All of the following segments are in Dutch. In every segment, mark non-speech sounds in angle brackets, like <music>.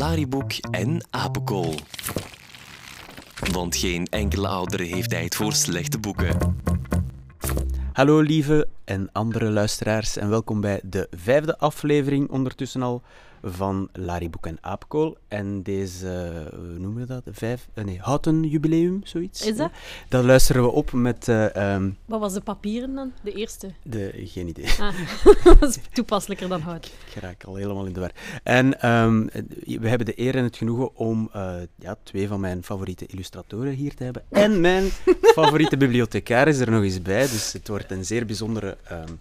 Lariboek en Apenkool. Want geen enkele ouder heeft tijd voor slechte boeken. Hallo lieve en andere luisteraars en welkom bij de vijfde aflevering ondertussen al van Lariboek en Aapkool. En deze, uh, hoe noemen we dat? Vijf, uh, nee, houten jubileum, zoiets. Is dat? Dat luisteren we op met... Uh, um, Wat was de papieren dan? De eerste? De, geen idee. Ah, <laughs> dat is toepasselijker dan hout. Ik raak al helemaal in de war. En um, we hebben de eer en het genoegen om ja, twee van mijn favoriete illustratoren hier te hebben. En mijn <laughs> favoriete bibliothecaris er nog eens bij. Dus het wordt een zeer bijzondere um,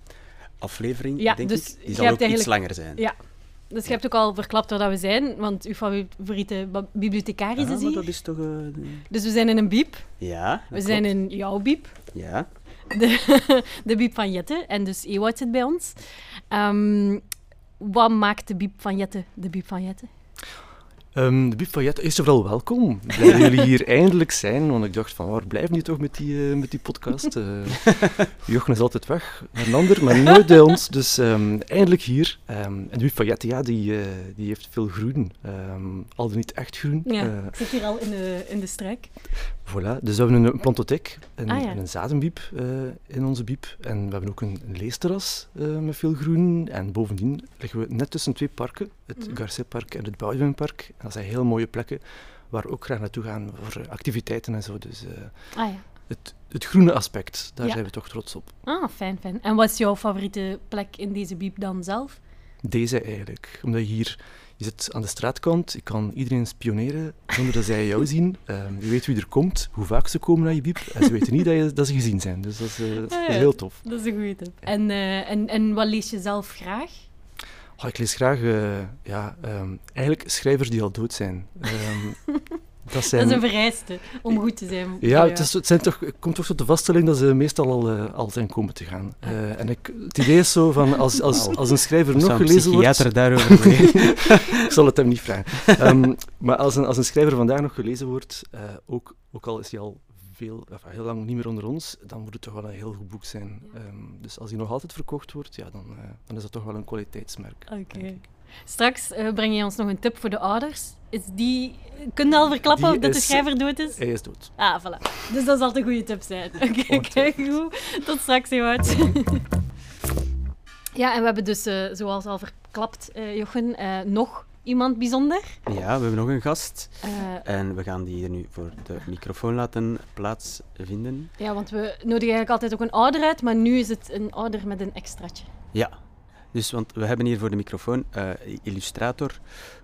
aflevering, ja, denk dus ik. Die zal ook iets langer zijn. Ja, dus je hebt ook al verklapt waar dat we zijn, want uw favoriete bibliothecaris ja, is hier. dat is toch... Uh, dus we zijn in een biep. Ja, We zijn in jouw biep. Ja. De, <laughs> de biep van Jette. En dus Ewout zit bij ons. Um, wat maakt de biep van Jette de biep van Jette? Um, de Biep van Jette, eerst en vooral welkom. Blij dat jullie hier eindelijk zijn, want ik dacht van, waar blijven jullie toch met die, uh, met die podcast? Uh, Jochen is altijd weg een ander, maar nooit bij ons, dus um, eindelijk hier. Um, en de Biep van Jette, ja, die, uh, die heeft veel groen, al dan niet echt groen. Ja, ik zit hier al in de, in de strijk. Voilà, dus we hebben een plantotheek en, ah, ja. en een zadenbiep in onze biep. En we hebben ook een, een leesterras met veel groen. En bovendien liggen we net tussen twee parken, het mm. Garcetpark en het Bouwdenpark. Dat zijn heel mooie plekken waar we ook graag naartoe gaan voor activiteiten en zo. Dus uh, ah, ja. het, het, groene aspect, daar ja. zijn we toch trots op. Ah, fijn, fijn. En wat is jouw favoriete plek in deze biep dan zelf? Deze eigenlijk. Omdat je hier, je zit aan de straatkant, je kan iedereen spioneren zonder dat zij jou <laughs> zien. Um, je weet wie er komt, hoe vaak ze komen naar je biep. En ze weten niet dat, je, dat ze gezien zijn. Dus dat is, uh, dat is ah, heel tof. Dat is een goede tip. En, uh, en, en wat lees je zelf graag? Oh, ik lees graag uh, ja, um, eigenlijk schrijvers die al dood zijn. Um, <laughs> dat, zijn... dat is een vereiste om goed te zijn. Ja, het, is, het zijn toch, het komt toch tot de vaststelling dat ze meestal al, uh, al zijn komen te gaan. Uh, en ik, het idee is zo van, als, <laughs> als, als een schrijver nog gelezen wordt... daarover <laughs> Ik zal het hem niet vragen. Um, maar als een, als een schrijver vandaag nog gelezen wordt, ook, ook al is hij al veel, heel lang niet meer onder ons, dan moet het toch wel een heel goed boek zijn. Um, dus als hij nog altijd verkocht wordt, ja, dan, uh, dan is dat toch wel een kwaliteitsmerk. Oké. Okay. Straks uh, breng je ons nog een tip voor de ouders. Is die... Kun je al verklappen die dat is, de schrijver dood is? Hij is dood. Ah, voilà. Dus dat zal een goede tip zijn. <laughs> Oké, okay, kijk goed. Tot straks, Ewout. <laughs> ja, en we hebben dus, uh, zoals al verklapt, Jochen, nog iemand bijzonder. Ja, we hebben nog een gast. Uh, en we gaan die hier nu voor de microfoon laten plaatsvinden. Ja, want we nodigen eigenlijk altijd ook een ouder uit, maar nu is het een ouder met een extraatje. Ja, dus want we hebben hier voor de microfoon uh, illustrator,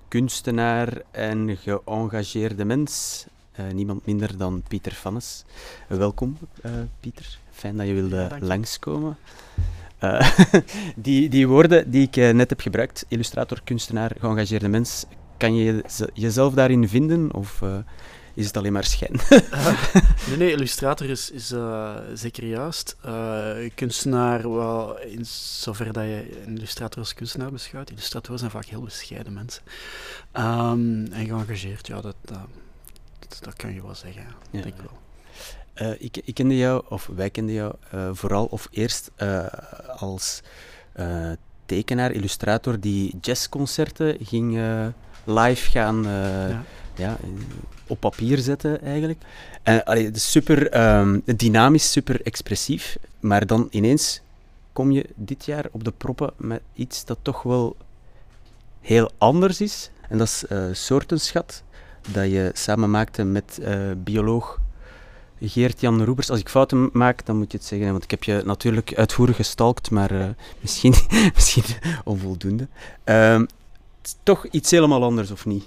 kunstenaar en geëngageerde mens. Uh, niemand minder dan Pieter Vannes. welkom, Pieter. Fijn dat je wilde ja, langskomen. Uh, <laughs> die, die woorden die ik uh, net heb gebruikt, illustrator, kunstenaar, geëngageerde mens, kan je jezelf daarin vinden of uh, is het alleen maar schijn? <laughs> nee, nee, illustrator is, is zeker juist. kunstenaar, wel, in zover dat je een illustrator als kunstenaar beschouwt, illustratoren zijn vaak heel bescheiden mensen. Um, en geëngageerd, ja, dat, dat, dat, kan je wel zeggen, ja, denk ik wel. Uh, ik, ik, kende jou, of wij kenden jou uh, vooral of eerst uh, als tekenaar, illustrator die jazzconcerten ging live gaan ja. Ja, op papier zetten eigenlijk. En allee, super um, dynamisch, super expressief, maar dan ineens kom je dit jaar op de proppen met iets dat toch wel heel anders is. En dat is Soortenschat, dat je samen maakte met bioloog Geert-Jan Roebers. Als ik fouten maak, dan moet je het zeggen, want ik heb je natuurlijk uitvoerig gestalkt, maar uh, <laughs> misschien, <laughs> misschien onvoldoende. Uh, toch iets helemaal anders, of niet?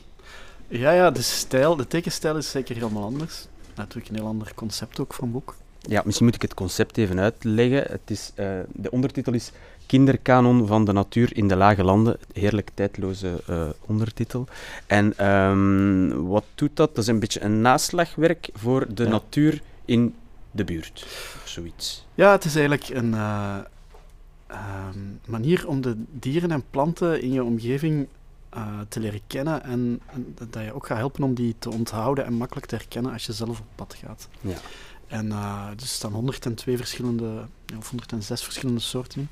Ja, ja, de stijl, de tekenstijl is zeker helemaal anders. Natuurlijk een heel ander concept ook van boek. Ja, misschien moet ik het concept even uitleggen. Het is, uh, de ondertitel is Kinderkanon van de natuur in de lage landen. Heerlijk tijdloze uh, ondertitel. En um, wat doet dat? Dat is een beetje een naslagwerk voor de ja. natuur in de buurt. Of zoiets. Ja, het is eigenlijk een uh, uh, manier om de dieren en planten in je omgeving te leren kennen. En, en, dat je ook gaat helpen om die te onthouden en makkelijk te herkennen als je zelf op pad gaat. Ja. En uh, er staan 102 verschillende, of 106 verschillende soorten.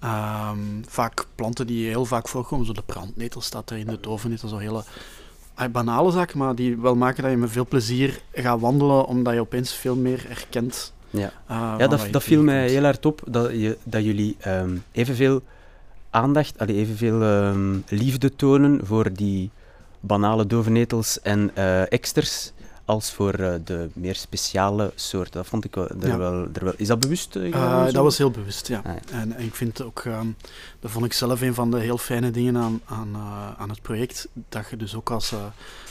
Ehm, vaak planten die heel vaak voorkomen, zo de brandnetel staat erin, de dovennetel, zo hele ah, banale zaken, maar die wel maken dat je met veel plezier gaat wandelen, omdat je opeens veel meer herkent. Ja, eh, ja dat, dat viel mij heel hard op, dat, je, dat jullie ehm, evenveel aandacht, allee, evenveel ehm, liefde tonen voor die banale dovenetels en eh eksters, als voor eh, de meer speciale soorten. Dat vond ik wel, er Ja. wel, er wel... Is dat bewust eh, Eh, dat was heel bewust, ja. Ah, ja. En, en ik vind ook, ehm, dat vond ik zelf een van de heel fijne dingen aan, aan, aan het project, dat je dus ook als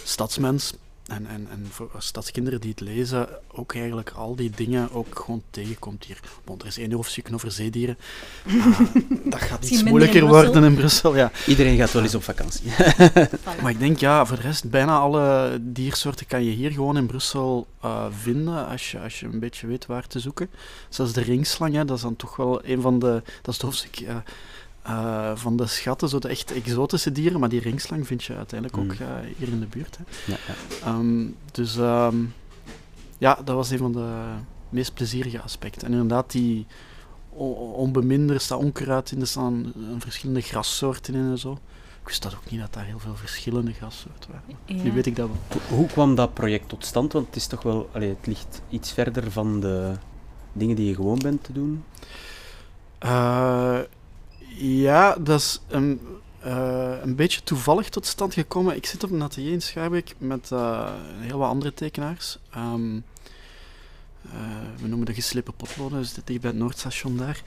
stadsmens en, en, en voor stadskinderen die het lezen, ook eigenlijk al die dingen ook gewoon tegenkomt hier. Bon, er is één hoofdstuk over zeedieren. Ah, <laughs> dat gaat iets in moeilijker worden in Brussel, ja. Iedereen gaat wel eens op vakantie. <laughs> Voilà. Maar ik denk, ja, voor de rest, bijna alle diersoorten kan je hier gewoon in Brussel eh, vinden, als je, als je een beetje weet waar te zoeken. Zoals de ringslang, hè, dat is dan toch wel een van de, dat is het hoofdstuk eh, eh, van de schatten, zo de echt exotische dieren, maar die ringslang vind je uiteindelijk ook Mm. eh, hier in de buurt. Hè. Ja, ja. Ehm, dus ehm, ja, dat was een van de meest plezierige aspecten. En inderdaad, die onbeminder, er staat onkruid in, er staan verschillende grassoorten in en zo. Ik wist dat ook niet dat daar heel veel verschillende grassoorten waren. Ja. Nu weet ik dat wel. Hoe- Hoe kwam dat project tot stand? Want het is toch wel, allee, het ligt iets verder van de dingen die je gewoon bent te doen. Eh, ja, dat is een, eh, een beetje toevallig tot stand gekomen. Ik zit op een atelier in Schaarbeek met eh, heel wat andere tekenaars. Ehm, eh, we noemen de geslepen potloden, dus dicht bij het Noordstation daar.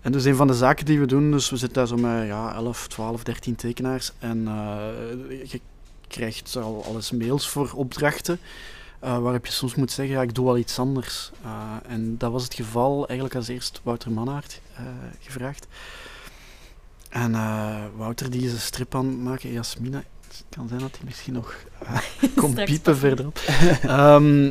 En dus een van de zaken die we doen, dus we zitten daar zo met ja, 11, 12, 13 tekenaars. En je krijgt al, al eens mails voor opdrachten. waarop je soms moet zeggen, ja, ik doe wel iets anders. En dat was het geval eigenlijk als eerst Wouter Mannaert gevraagd. En eh, Wouter die is een strip aan het maken, Jasmina, het kan zijn dat hij misschien nog eh, <laughs> komt piepen verderop. <laughs> Ehm,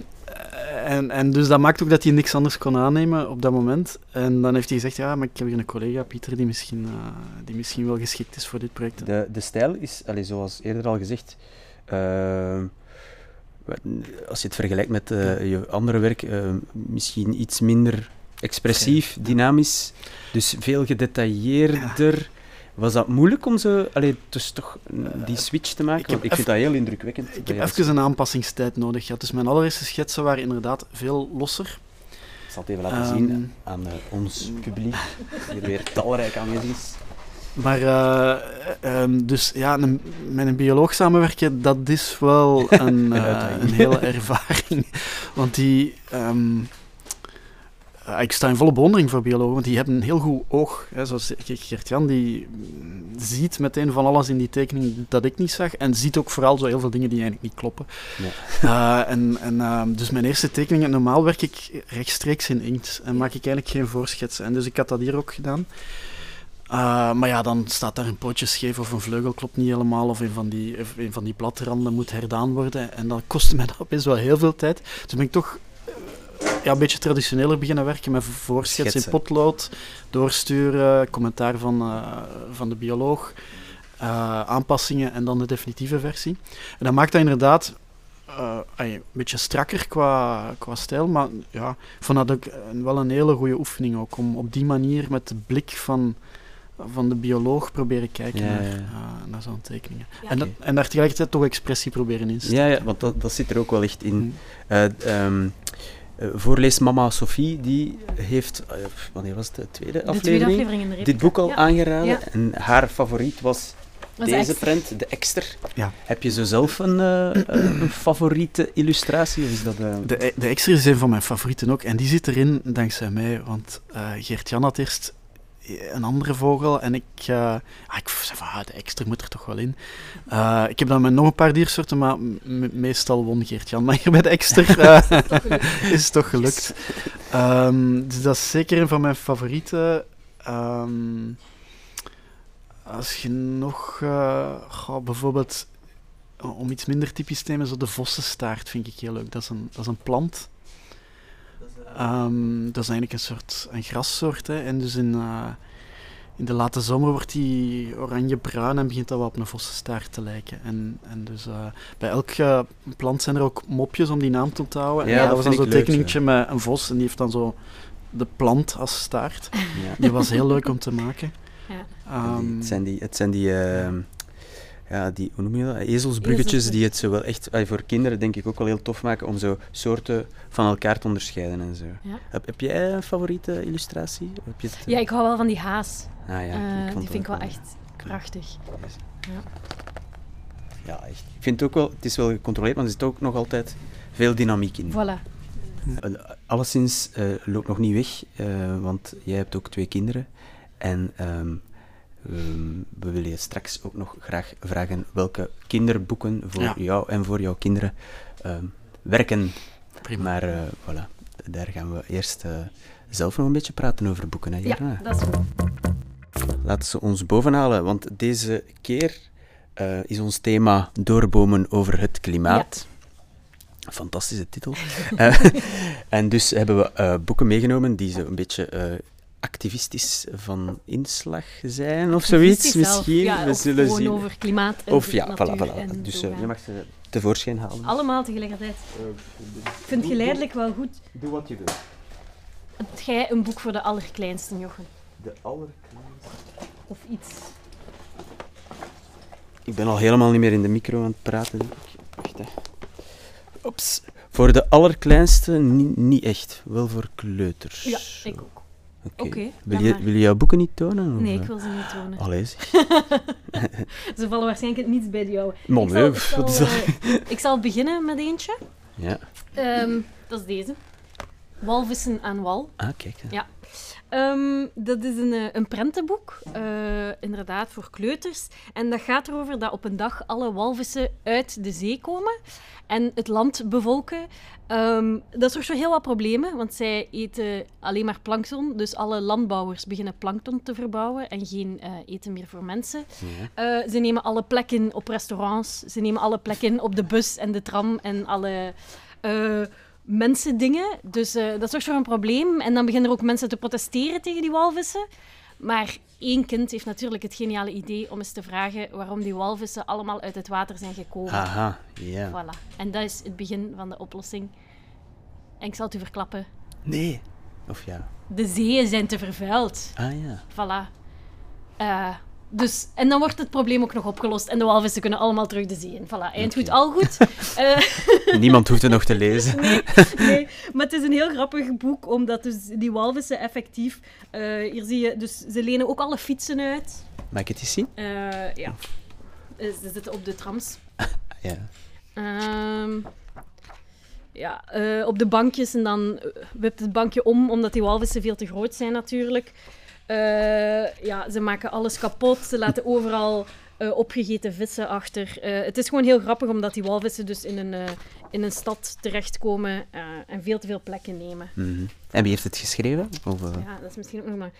en, en dus dat maakt ook dat hij niks anders kon aannemen op dat moment. En dan heeft hij gezegd, ja, maar ik heb hier een collega, Pieter, die misschien, eh, die misschien wel geschikt is voor dit project. De, de stijl is, allee, zoals eerder al gezegd, eh, als je het vergelijkt met eh, je andere werk, eh, misschien iets minder expressief, dynamisch, dus veel gedetailleerder. Was dat moeilijk om zo, allee, dus toch mm, die switch te maken? ik heb Want ik vind dat heel indrukwekkend. Ik heb even een aanpassingstijd nodig gehad. Dus mijn allereerste schetsen waren inderdaad veel losser. Ik zal het even laten Ehm, zien aan eh, ons publiek, die weer talrijk aanwezig is. Maar eh, ehm, dus ja, een, met een bioloog samenwerken, dat is wel <laughs> een, eh, een hele ervaring. Want die... ehm, eh, ik sta in volle bewondering voor biologen, want die hebben een heel goed oog. Hè, zoals Gert-Jan, die ziet meteen van alles in die tekening dat ik niet zag. En ziet ook vooral zo heel veel dingen die eigenlijk niet kloppen. Eh, en, en, ehm, dus mijn eerste tekeningen, normaal werk ik rechtstreeks in inkt en maak ik eigenlijk geen voorschetsen. En dus ik had dat hier ook gedaan. Uh, maar ja, dan staat daar een pootje scheef of een vleugel klopt niet helemaal of een van die, een van die bladranden moet herdaan worden. En dat kostte mij <laughs> dan opeens wel heel veel tijd. Dus ben ik toch ja, een beetje traditioneler beginnen werken met voorschets in potlood, doorsturen, commentaar van, uh, van de bioloog, uh, aanpassingen en dan de definitieve versie. En dat maakt dat inderdaad uh, een beetje strakker qua, qua stijl, maar ja, ik vond dat ook wel een hele goede oefening ook, om op die manier met de blik van van de bioloog proberen kijken Ja, naar, ja. uh, naar zo'n tekeningen. Ja. En, dat, en daar tegelijkertijd toch expressie proberen in te Ja, ja, want dat, dat zit er ook wel echt in. Mm. Uh, um, uh, voorlees mama Sophie, die heeft, uh, wanneer was het, de tweede De aflevering? tweede aflevering in de dit boek al ja. aangeraden. Ja. En haar favoriet was deze extra. prent, de Ekster. Ja. Heb je zo zelf een, uh, een favoriete illustratie? Of is dat, uh... De, de Extra is een van mijn favorieten ook. En die zit erin dankzij mij. Want uh, Gert-Jan had eerst een andere vogel. En ik, uh, ah, ik zei van, ah, de extra moet er toch wel in. Uh, ik heb dan met nog een paar diersoorten, maar meestal won Geert-Jan. Maar hier bij de extra <laughs> uh, is het toch gelukt. Um, dus dat is zeker een van mijn favorieten. Um, als je nog, goh, bijvoorbeeld, om iets minder typisch te nemen, zo de vossenstaart vind ik heel leuk. Dat is een, dat is een plant. Um, dat is eigenlijk een soort een grassoort. Hè. En dus in, uh, in de late zomer wordt die oranje-bruin en begint dat wel op een vossenstaart te lijken. En, en dus uh, bij elke plant zijn er ook mopjes om die naam te onthouden. Ja, en ja, dat was dan zo'n tekeningetje met een vos en die heeft dan zo de plant als staart. Ja. Die was heel leuk om te maken. Ja. Ehm, het zijn die, het zijn die, ehm, ja, die hoe noem je dat? Ezelsbruggetjes die het zo wel echt eh, voor kinderen denk ik ook wel heel tof maken om zo soorten van elkaar te onderscheiden en zo. Ja. Heb, heb jij een favoriete illustratie? Heb je het, eh, ja, ik hou wel van die haas. ah, ja, Eh, vond die vind ik wel echt prachtig. Ja. Ja, echt. Ik vind het ook wel, het is wel gecontroleerd, maar er zit ook nog altijd veel dynamiek in. Voilà. Uh, alleszins uh, loopt nog niet weg, want jij hebt ook twee kinderen. En um, um, we willen je straks ook nog graag vragen welke kinderboeken voor Ja. jou en voor jouw kinderen um, werken. Prima. Maar uh, voilà, daar gaan we eerst uh, zelf nog een beetje praten over boeken. Hè, Ja, dat is goed. Laten ze ons bovenhalen, want deze keer uh, is ons thema doorbomen over het klimaat. Fantastische titel. <laughs> en dus hebben we boeken meegenomen die zo een beetje activistisch van inslag zijn of zoiets misschien. Ja, we zullen gewoon zien. over klimaat en Of ja, voilà, voilà. Dus doorgaan. je mag ze tevoorschijn halen. Allemaal tegelijkertijd. Ik vind geleidelijk wel goed. Doe wat je wil. Heb jij een boek voor de allerkleinste, Jochen? De allerkleinste. Of iets. Ik ben al helemaal niet meer in de micro aan het praten. denk ik. Wacht, hè. Ops. Voor de allerkleinste niet, niet echt. Wel voor kleuters. Ja, ik ook. Oké. Wil, je, wil je jouw boeken niet tonen? of, Nee, ik wil ze niet tonen. Allee. <laughs> Ze vallen waarschijnlijk niets bij de jouwe. Man, ik, zal, <laughs> ik, zal, eh, ik zal beginnen met eentje. Ja. Ehm, dat is deze. Walvissen aan wal. Ah, kijk. hè. Ja. Ehm, dat is een, eh, een prentenboek, eh, inderdaad, voor kleuters. En dat gaat erover dat op een dag alle walvissen uit de zee komen en het land bevolken. Ehm, dat zorgt voor heel wat problemen, want zij eten alleen maar plankton. Dus alle landbouwers beginnen plankton te verbouwen en geen eh, eten meer voor mensen. Ja. Ze nemen alle plekken op restaurants, ze nemen alle plekken op de bus en de tram en alle eh, mensendingen. Dus eh, dat zorgt voor een probleem. En dan beginnen er ook mensen te protesteren tegen die walvissen. Maar één kind heeft natuurlijk het geniale idee om eens te vragen waarom die walvissen allemaal uit het water zijn gekomen. Aha, ja. Voilà. En dat is het begin van de oplossing. En ik zal het u verklappen. Nee. Of ja. De zeeën zijn te vervuild. Ah ja. Voilà. Eh, dus, en dan wordt het probleem ook nog opgelost. En de walvissen kunnen allemaal terug de zee in. Voilà, eind goed, al goed. <laughs> Eh, Niemand hoeft het nog te lezen. nee, <laughs> nee, maar het is een heel grappig boek, omdat dus die walvissen effectief... eh, hier zie je, dus ze lenen ook alle fietsen uit. Mag ik het eens zien? Eh, ja. Ze zitten op de trams. <laughs> Ja. Ehm, ja, op de bankjes en dan wipt het bankje om, omdat die walvissen veel te groot zijn natuurlijk. Eh, ja, ze maken alles kapot, ze laten overal eh, opgegeten vissen achter. Eh, het is gewoon heel grappig, omdat die walvissen dus in een, in een stad terechtkomen en veel te veel plekken nemen. Mhm. En wie heeft het geschreven? Of, Ja, dat is misschien ook nog maar...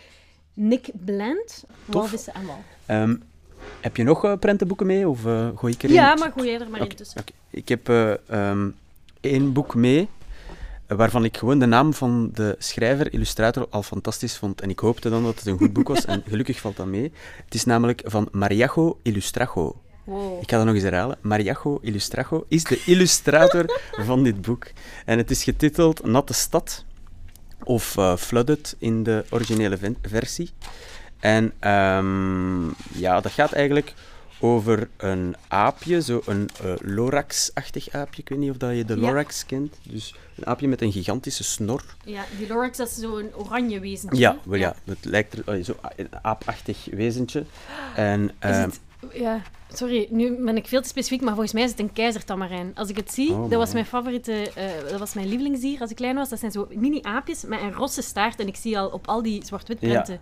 Nick Bland, Walvissen en Wal. ehm, heb je nog prentenboeken mee? Of gooi ik erin? Ja, maar gooi jij er maar in tussen. Ik heb eh, ehm, één boek mee, waarvan ik gewoon de naam van de schrijver, illustrator, al fantastisch vond. En ik hoopte dan dat het een goed boek was, en gelukkig valt dat mee. Het is namelijk van Mariajo Illustrajo. Wow. Ik ga dat nog eens herhalen. Mariajo Illustrajo is de illustrator <laughs> van dit boek. En het is getiteld Natte Stad, of eh, Flooded in de originele versie. En ehm, ja, dat gaat eigenlijk over een aapje, zo een eh, Lorax-achtig aapje. Ik weet niet of dat je de Ja. Lorax kent. Dus een aapje met een gigantische snor. Ja, die Lorax, dat is zo'n oranje wezentje. Ja, wel ja, het lijkt er eh, zo een aapachtig wezentje. En, ehm, het, ja, sorry, nu ben ik veel te specifiek, maar volgens mij is het een keizertamarijn. Als ik het zie, Oh, dat was mijn favoriete, eh, dat was mijn lievelingsdier als ik klein was. Dat zijn zo mini-aapjes met een rosse staart. En ik zie al op al die zwart-wit prenten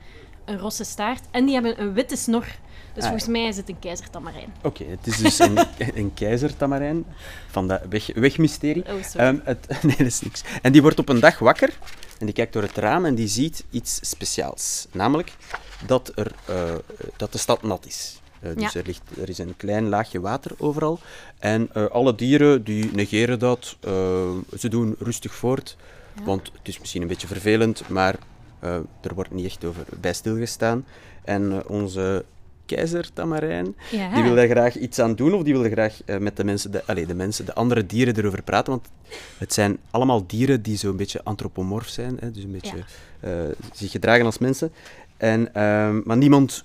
een rosse staart. En die hebben een witte snor. Dus Ah, volgens mij is het een keizertamarijn. Oké, het is dus een, <laughs> een keizertamarijn van dat weg, wegmysterie. Oh, sorry. Ehm, het, <laughs> nee, dat is niks. En die wordt op een dag wakker en die kijkt door het raam en die ziet iets speciaals. Namelijk dat, er, eh, dat de stad nat is. Eh, dus Ja. er, ligt, er is een klein laagje water overal. En eh, alle dieren die negeren dat. ze doen rustig voort. Ja. Want het is misschien een beetje vervelend, maar eh, er wordt niet echt over bij stilgestaan. En eh, onze keizer Tamarijn ja. die wil daar graag iets aan doen of die wil er graag eh, met de mensen, de, de mensen, de andere dieren erover praten. Want het zijn allemaal dieren die zo'n beetje antropomorf zijn, hè, dus een beetje zich gedragen als mensen. En, ehm, maar niemand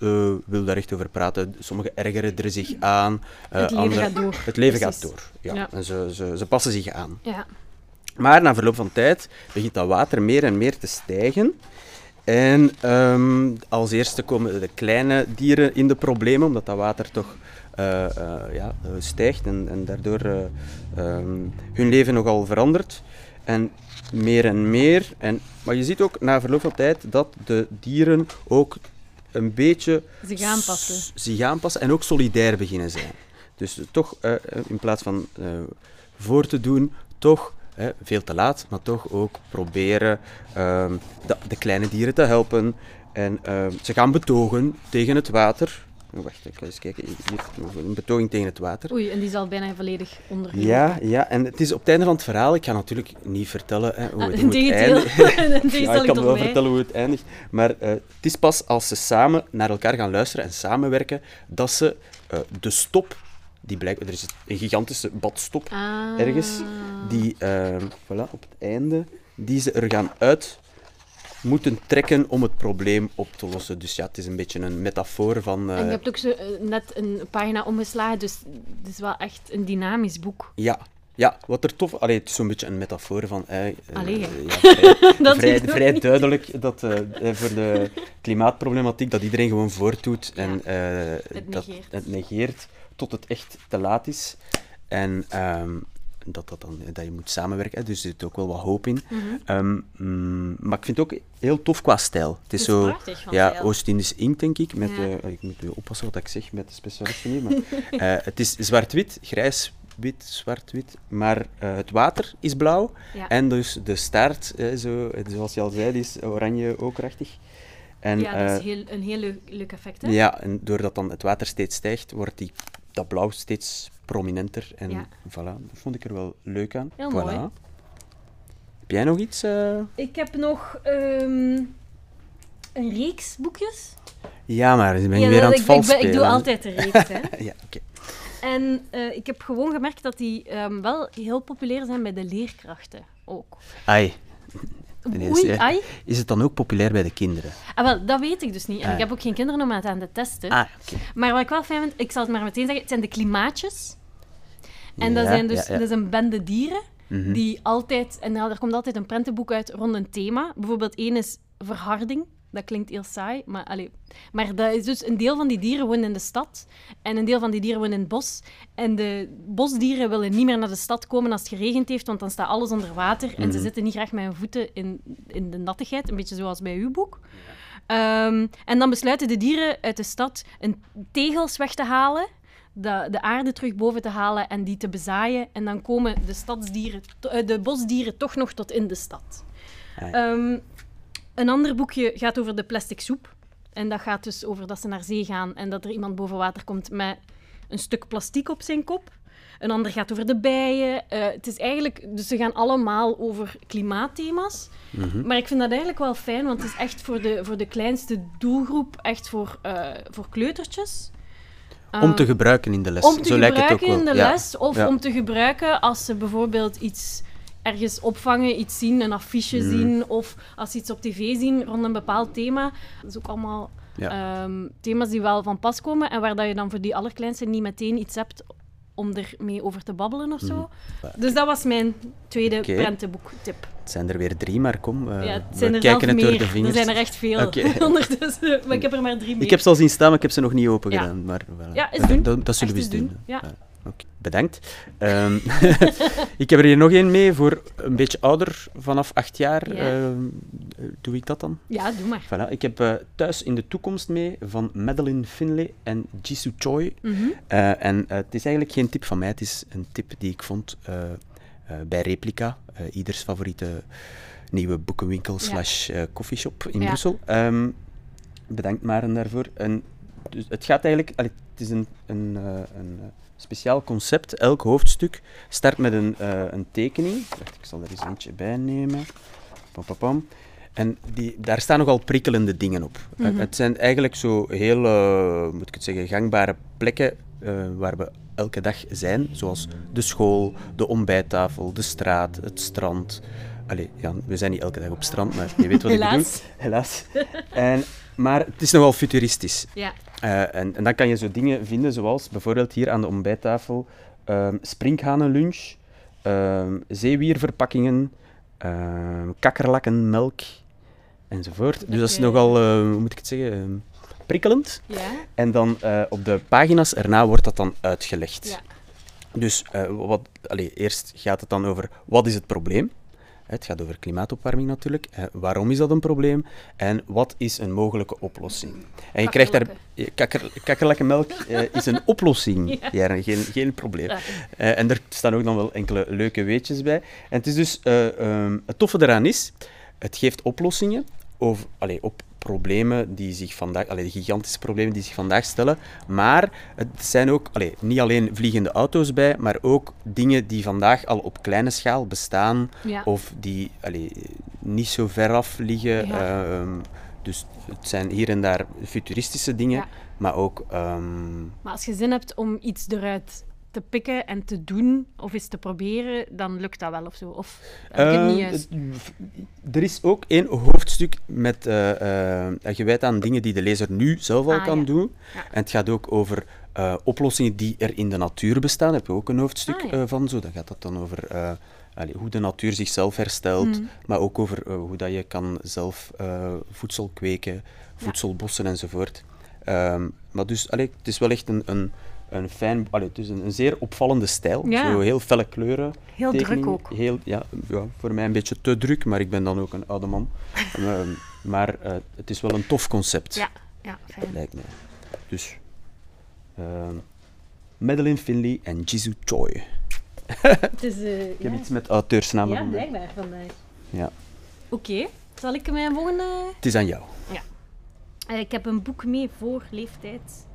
wil daar echt over praten. Sommigen ergeren er zich aan. Het leven anderen- gaat door. Het leven Precies. gaat door. Ja. Ja. En ze, ze, ze passen zich aan. Ja. Maar na verloop van tijd begint dat water meer en meer te stijgen. En ehm, als eerste komen de kleine dieren in de problemen, omdat dat water toch eh, eh, ja, eh, stijgt en, en daardoor eh, ehm, hun leven nogal verandert. En meer en meer. En, maar je ziet ook na verloop van tijd dat de dieren ook een beetje Zich aanpassen. zich aanpassen en ook solidair beginnen zijn. Dus toch, in plaats van voor te doen, toch, hè, veel te laat, maar toch ook proberen ehm, de, de kleine dieren te helpen. En ehm, ze gaan betogen tegen het water. Oh, Wacht, ik ga eens kijken. Hier, een betoging tegen het water. Oei, en die is al bijna volledig ondergelopen. Ja, ja, en het is op het einde van het verhaal. Ik ga natuurlijk niet vertellen hè, hoe, Ah, het, hoe het integendeel. eindigt. In <laughs> Ja, ik kan wel mij. vertellen hoe het eindigt. Maar eh, het is pas als ze samen naar elkaar gaan luisteren en samenwerken, dat ze eh, de stop, die blijkt, er is een gigantische badstop Ah. ergens, die eh, voilà, op het einde, die ze er gaan uit moeten trekken om het probleem op te lossen. Dus ja, het is een beetje een metafoor van... eh, En je hebt ook zo, eh, net een pagina omgeslagen, dus het is wel echt een dynamisch boek. Ja, ja, wat er tof... Allee, het is zo'n beetje een metafoor van... eh, Allee, ja, <laughs> vrij, Dat vrij, vrij duidelijk dat eh, voor de klimaatproblematiek dat iedereen gewoon voortdoet en Ja, het dat negeert. het negeert tot het echt te laat is. En ehm, dat, dat, dan, dat je moet samenwerken, hè, dus er zit ook wel wat hoop in. Mhm. Ehm, mm, maar ik vind het ook heel tof qua stijl. Het is, is zo... Ja. Oost-Indisch inkt, denk ik. Met, Ja. eh, ik moet nu oppassen wat ik zeg met de specialisten hier. Maar, <laughs> eh, het is zwart-wit, grijs-wit, zwart-wit. Maar eh, het water is blauw. Ja. En dus de staart, zo, zoals je al zei, die is oranje okrachtig. En, ja, dat is heel, een heel leuk, leuk effect, hè? ja, en doordat dan het water steeds stijgt, wordt die, dat blauw steeds prominenter. En Ja. voilà, dat vond ik er wel leuk aan. Heel voilà. mooi. Heb jij nog iets? eh? Ik heb nog ehm, een reeks boekjes. Ja, maar ik ben je Ja, weer aan het ik, ik, ben- ik doe altijd de reeks, hè. <laughs> Ja, oké. En eh, ik heb gewoon gemerkt dat die ehm, wel heel populair zijn bij de leerkrachten ook. Ai. Oei, is- het dan ook populair bij de kinderen? Ah, wel, dat weet ik dus niet. En Ah. ik heb ook geen kinderen om het aan te testen. Ah. Maar wat ik wel fijn vind, ik zal het maar meteen zeggen, het zijn de klimaatjes. En dat zijn dus ja, ja. dat is een bende dieren Mhm. die altijd, en er komt altijd een prentenboek uit rond een thema. Bijvoorbeeld één is verharding. Dat klinkt heel saai, maar, allee. maar dat is dus een deel van die dieren woont in de stad en een deel van die dieren woont in het bos. En de bosdieren willen niet meer naar de stad komen als het geregend heeft, want dan staat alles onder water en ze Mhm. zitten niet graag met hun voeten in, in de nattigheid, een beetje zoals bij uw boek. Ehm, en dan besluiten de dieren uit de stad een tegels weg te halen, de, de aarde terug boven te halen en die te bezaaien. En dan komen de, stadsdieren, eh, de bosdieren toch nog tot in de stad. Ja. Een ander boekje gaat over de plastic soep. En dat gaat dus over dat ze naar zee gaan en dat er iemand boven water komt met een stuk plastic op zijn kop. Een ander gaat over de bijen. Eh, het is eigenlijk, dus ze gaan allemaal over klimaatthema's. Mhm. Maar ik vind dat eigenlijk wel fijn, want het is echt voor de, voor de kleinste doelgroep, echt voor, eh, voor kleutertjes. Om te Eh, gebruiken in de les. om te Zo lijkt het ook gebruiken wel. in de Ja. les, of Ja. om te gebruiken als ze bijvoorbeeld iets ergens opvangen, iets zien, een affiche Mm. zien, of als ze iets op tv zien rond een bepaald thema. Dat is ook allemaal ehm, thema's die wel van pas komen en waar dat je dan voor die allerkleinste niet meteen iets hebt om ermee over te babbelen of zo. Dus dat was mijn tweede Mm. Oké. prentenboektip. Het zijn er weer drie, maar kom, eh, ja, het we er kijken het door meer. de vingers. Er zijn er echt veel <laughs> <laughs> ondertussen, maar ik heb er maar drie mee. Ik heb ze al zien staan, maar ik heb ze nog niet open Ja. gedaan. Maar, voilà. Ja, eens doen. Dat, dat zullen we eens doen. doen, ja. Oké, Bedankt. Ehm, <laughs> ik heb er hier nog één mee voor een beetje ouder, vanaf acht jaar. Ja. Ehm, doe ik dat dan? Ja, doe maar. Voilà. Ik heb eh, Thuis in de Toekomst mee van Madeline Finlay en Jisoo Choi. Mhm. Eh, en eh, het is eigenlijk geen tip van mij, het is een tip die ik vond bij Replica, ieders favoriete nieuwe boekenwinkel slash eh, coffeeshop in Ja. Brussel. Ehm, bedankt Maren daarvoor. En dus het gaat eigenlijk, allee, het is een, een, een speciaal concept. Elk hoofdstuk start met een, eh, een tekening. Wacht, ik zal er eens eentje bij nemen. Pam, pam, pam. En die, daar staan nogal prikkelende dingen op. Eh, Mhm. het zijn eigenlijk zo heel, eh, moet ik het zeggen, gangbare plekken waar we elke dag zijn. Zoals de school, de ontbijttafel, de straat, het strand. Allee, we zijn niet elke dag op strand, maar je weet wat ik bedoel. <laughs> Helaas. Helaas. En maar het is nogal futuristisch. Ja. Eh, en, en dan kan je zo dingen vinden zoals bijvoorbeeld hier aan de ontbijttafel ehm sprinkhanenlunch, ehm zeewierverpakkingen, ehm kakkerlakkenmelk enzovoort. Dus dat is nogal, eh, hoe moet ik het zeggen, prikkelend. Ja. En dan eh, op de pagina's erna wordt dat dan uitgelegd. Ja. Dus wat, eerst gaat het dan over wat is het probleem? Het gaat over klimaatopwarming natuurlijk. Eh, waarom is dat een probleem? En wat is een mogelijke oplossing? En je krijgt daar... Kakker, kakkerlakkenmelk <laughs> eh, is een oplossing. Ja. geen, geen probleem. Ja. Eh, en er staan ook dan wel enkele leuke weetjes bij. En het is dus... eh, ehm, het toffe eraan is, het geeft oplossingen over, allee, op problemen die zich vandaag... Allee, de gigantische problemen die zich vandaag stellen. Maar het zijn ook allee, niet alleen vliegende auto's bij, maar ook dingen die vandaag al op kleine schaal bestaan Ja. of die allee, niet zo ver af liggen. Ja. Ehm, dus het zijn hier en daar futuristische dingen, Ja. maar ook... ehm, Maar als je zin hebt om iets eruit te pikken en te doen, of eens te proberen, dan lukt dat wel of zo. Of heb ik het niet Eh, juist? er is ook één hoofdstuk met, eh, eh, gewijd aan dingen die de lezer nu zelf al Ah, kan ja. doen. Ja. En het gaat ook over eh, oplossingen die er in de natuur bestaan. Daar heb je ook een hoofdstuk Ah, ja. eh, van. Zo. Dan gaat dat dan over eh, allee, hoe de natuur zichzelf herstelt, Mhm. maar ook over eh, hoe dat je kan zelf eh, voedsel kweken, voedselbossen enzovoort. Ehm, maar dus, allee, het is wel echt een, een, een fijn, allee, het is een, een zeer opvallende stijl. Ja. Zo heel felle kleuren. Heel druk ook. Heel, ja, ja, voor mij een beetje te druk, maar ik ben dan ook een oude man. <laughs> Ehm, maar eh, het is wel een tof concept, Ja, ja, fijn. lijkt mij. Dus, ehm Madeline Finley en Jisoo Choi. Het is, eh, <laughs> Ik heb ja. iets met auteursnamen ja, blijkbaar vandaag. Ja. Oké, zal ik mijn volgende... Het is aan jou. Eh, ik heb een boek mee voor leeftijd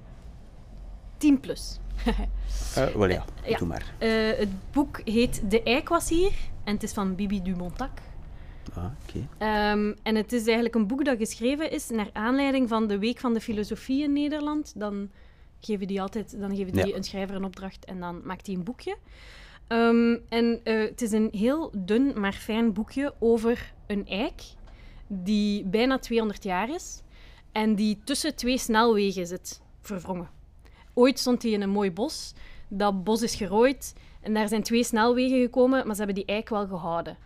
10 plus. <laughs> Wel ja, ja. doe maar. Eh, het boek heet De Eik was hier en het is van Bibi Dumontac. Ah, oké. Ehm, en het is eigenlijk een boek dat geschreven is naar aanleiding van de Week van de Filosofie in Nederland. Dan geven die altijd dan geven die Ja. een schrijver een opdracht en dan maakt hij een boekje. Ehm, en het is een heel dun, maar fijn boekje over een eik die bijna 200 jaar is en die tussen twee snelwegen zit, verwrongen. Ooit stond hij in een mooi bos. Dat bos is gerooid en daar zijn twee snelwegen gekomen, maar ze hebben die eik wel gehouden.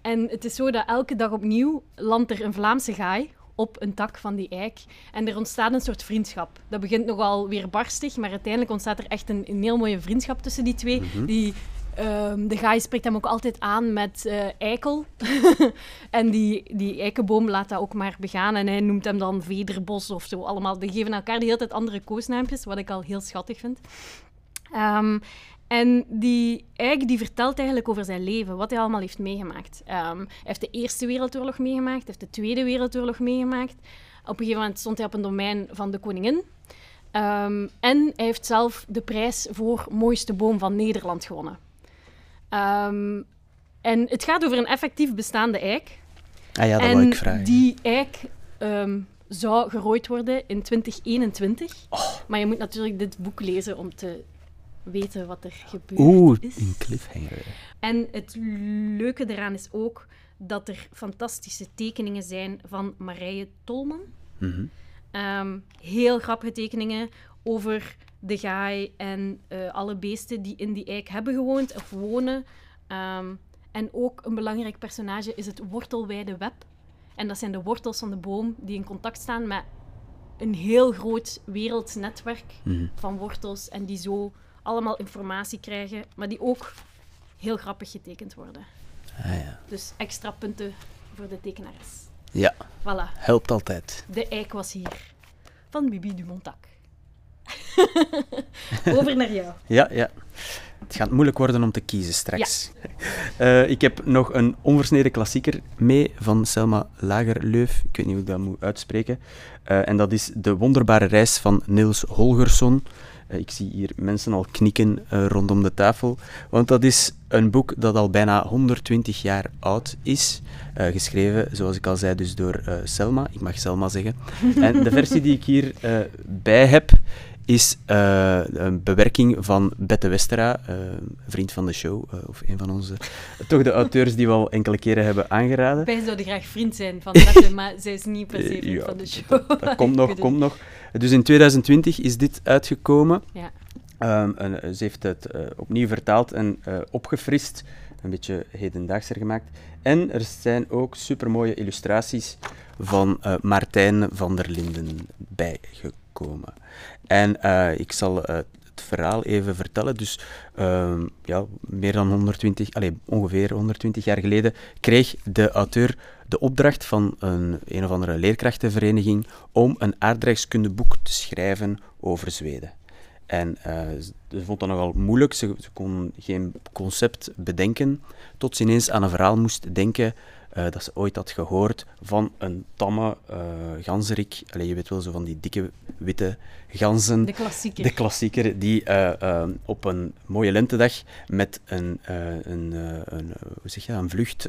En het is zo dat elke dag opnieuw landt er een Vlaamse gaai op een tak van die eik. En er ontstaat een soort vriendschap. Dat begint nogal weer barstig, maar uiteindelijk ontstaat er echt een, een heel mooie vriendschap tussen die twee. Die, ehm, de gaai spreekt hem ook altijd aan met eh, eikel. <laughs> en die, die eikenboom laat dat ook maar begaan. En hij noemt hem dan Vederbos of zo. Allemaal. Die geven elkaar de hele tijd andere koosnaampjes, wat ik al heel schattig vind. Ehm, en die eik die vertelt eigenlijk over zijn leven, wat hij allemaal heeft meegemaakt. Ehm, hij heeft de Eerste Wereldoorlog meegemaakt, hij heeft de Tweede Wereldoorlog meegemaakt. Op een gegeven moment stond hij op een domein van de koningin. En hij heeft zelf de prijs voor mooiste boom van Nederland gewonnen. Ehm, en het gaat over een effectief bestaande eik. Ah ja, dat en wou ik vragen. die eik ehm, zou gerooid worden in 2021. Oh. Maar je moet natuurlijk dit boek lezen om te weten wat er gebeurd Oeh, is. een cliffhanger. En het leuke eraan is ook dat er fantastische tekeningen zijn van Marije Tolman. Mhm. Ehm, heel grappige tekeningen over de gaai en eh, alle beesten die in die eik hebben gewoond of wonen. Ehm, en ook een belangrijk personage is het wortelwijde web. En dat zijn de wortels van de boom die in contact staan met een heel groot wereldnetwerk Mhm. van wortels. En die zo allemaal informatie krijgen, maar die ook heel grappig getekend worden. Ah ja. Dus extra punten voor de tekenares. Ja, Voilà, helpt altijd. de eik was hier. Van Bibi Dumontac. <laughs> Over naar jou. Ja, ja. Het gaat moeilijk worden om te kiezen straks. Eh, ik heb nog een onversneden klassieker mee van Selma Lagerleuf. Ik weet niet hoe ik dat moet uitspreken. Eh, en dat is De Wonderbare Reis van Niels Holgersson. Eh, ik zie hier mensen al knikken rondom de tafel. Want dat is een boek dat al bijna 120 jaar oud is. Geschreven, zoals ik al zei, dus door Selma. Ik mag Selma zeggen. En de versie die ik hier bij heb, is eh, een bewerking van Bette Westera, eh, vriend van de show, eh, of een van onze, <laughs> toch de auteurs die we al enkele keren hebben aangeraden. Wij zouden graag vriend zijn van Bette, maar zij is niet per se vriend Ja, van de show. Dat komt <laughs> nog, komt nog. Dus in 2020 is dit uitgekomen. Ja. Ehm, en, ze heeft het opnieuw vertaald en opgefrist, een beetje hedendaagser gemaakt. En er zijn ook supermooie illustraties van Martijn van der Linden bijgekomen. En eh, ik zal eh, het verhaal even vertellen. Dus ehm, ja, meer dan 120, allez, ongeveer 120 jaar geleden kreeg de auteur de opdracht van een, een of andere leerkrachtenvereniging om een aardrijkskundeboek te schrijven over Zweden. En eh, ze vond dat nogal moeilijk. Ze, ze kon geen concept bedenken, tot ze ineens aan een verhaal moest denken eh, dat ze ooit had gehoord van een tamme eh ganzerik. Allee, je weet wel, zo van die dikke witte ganzen. De klassieker. De klassieker die eh, op een mooie lentedag met een, een, een, hoe zeg je, een vlucht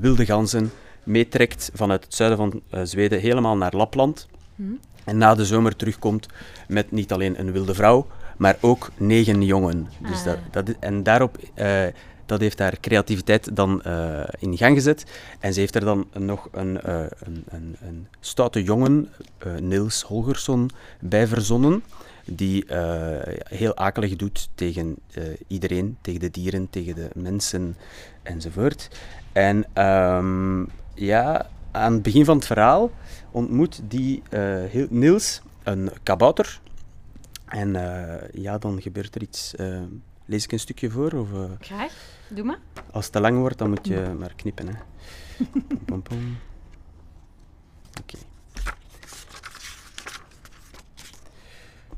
wilde ganzen meetrekt vanuit het zuiden van Zweden helemaal naar Lapland. Hm. En na de zomer terugkomt met niet alleen een wilde vrouw, maar ook negen jongen. Dus Ah. dat, dat, en daarop, dat heeft haar creativiteit dan eh, in gang gezet. En ze heeft er dan nog een, eh, een, een, een stoute jongen, eh, Niels Holgersson, bij verzonnen. Die heel akelig doet tegen iedereen, tegen de dieren, tegen de mensen enzovoort. En ehm, ja, aan het begin van het verhaal ontmoet die heel, Niels een kabouter. En ja, dan gebeurt er iets. Lees ik een stukje voor? Of, doe als het te lang wordt, dan moet je maar knippen. Hè. <laughs> Pom, pom. Oké.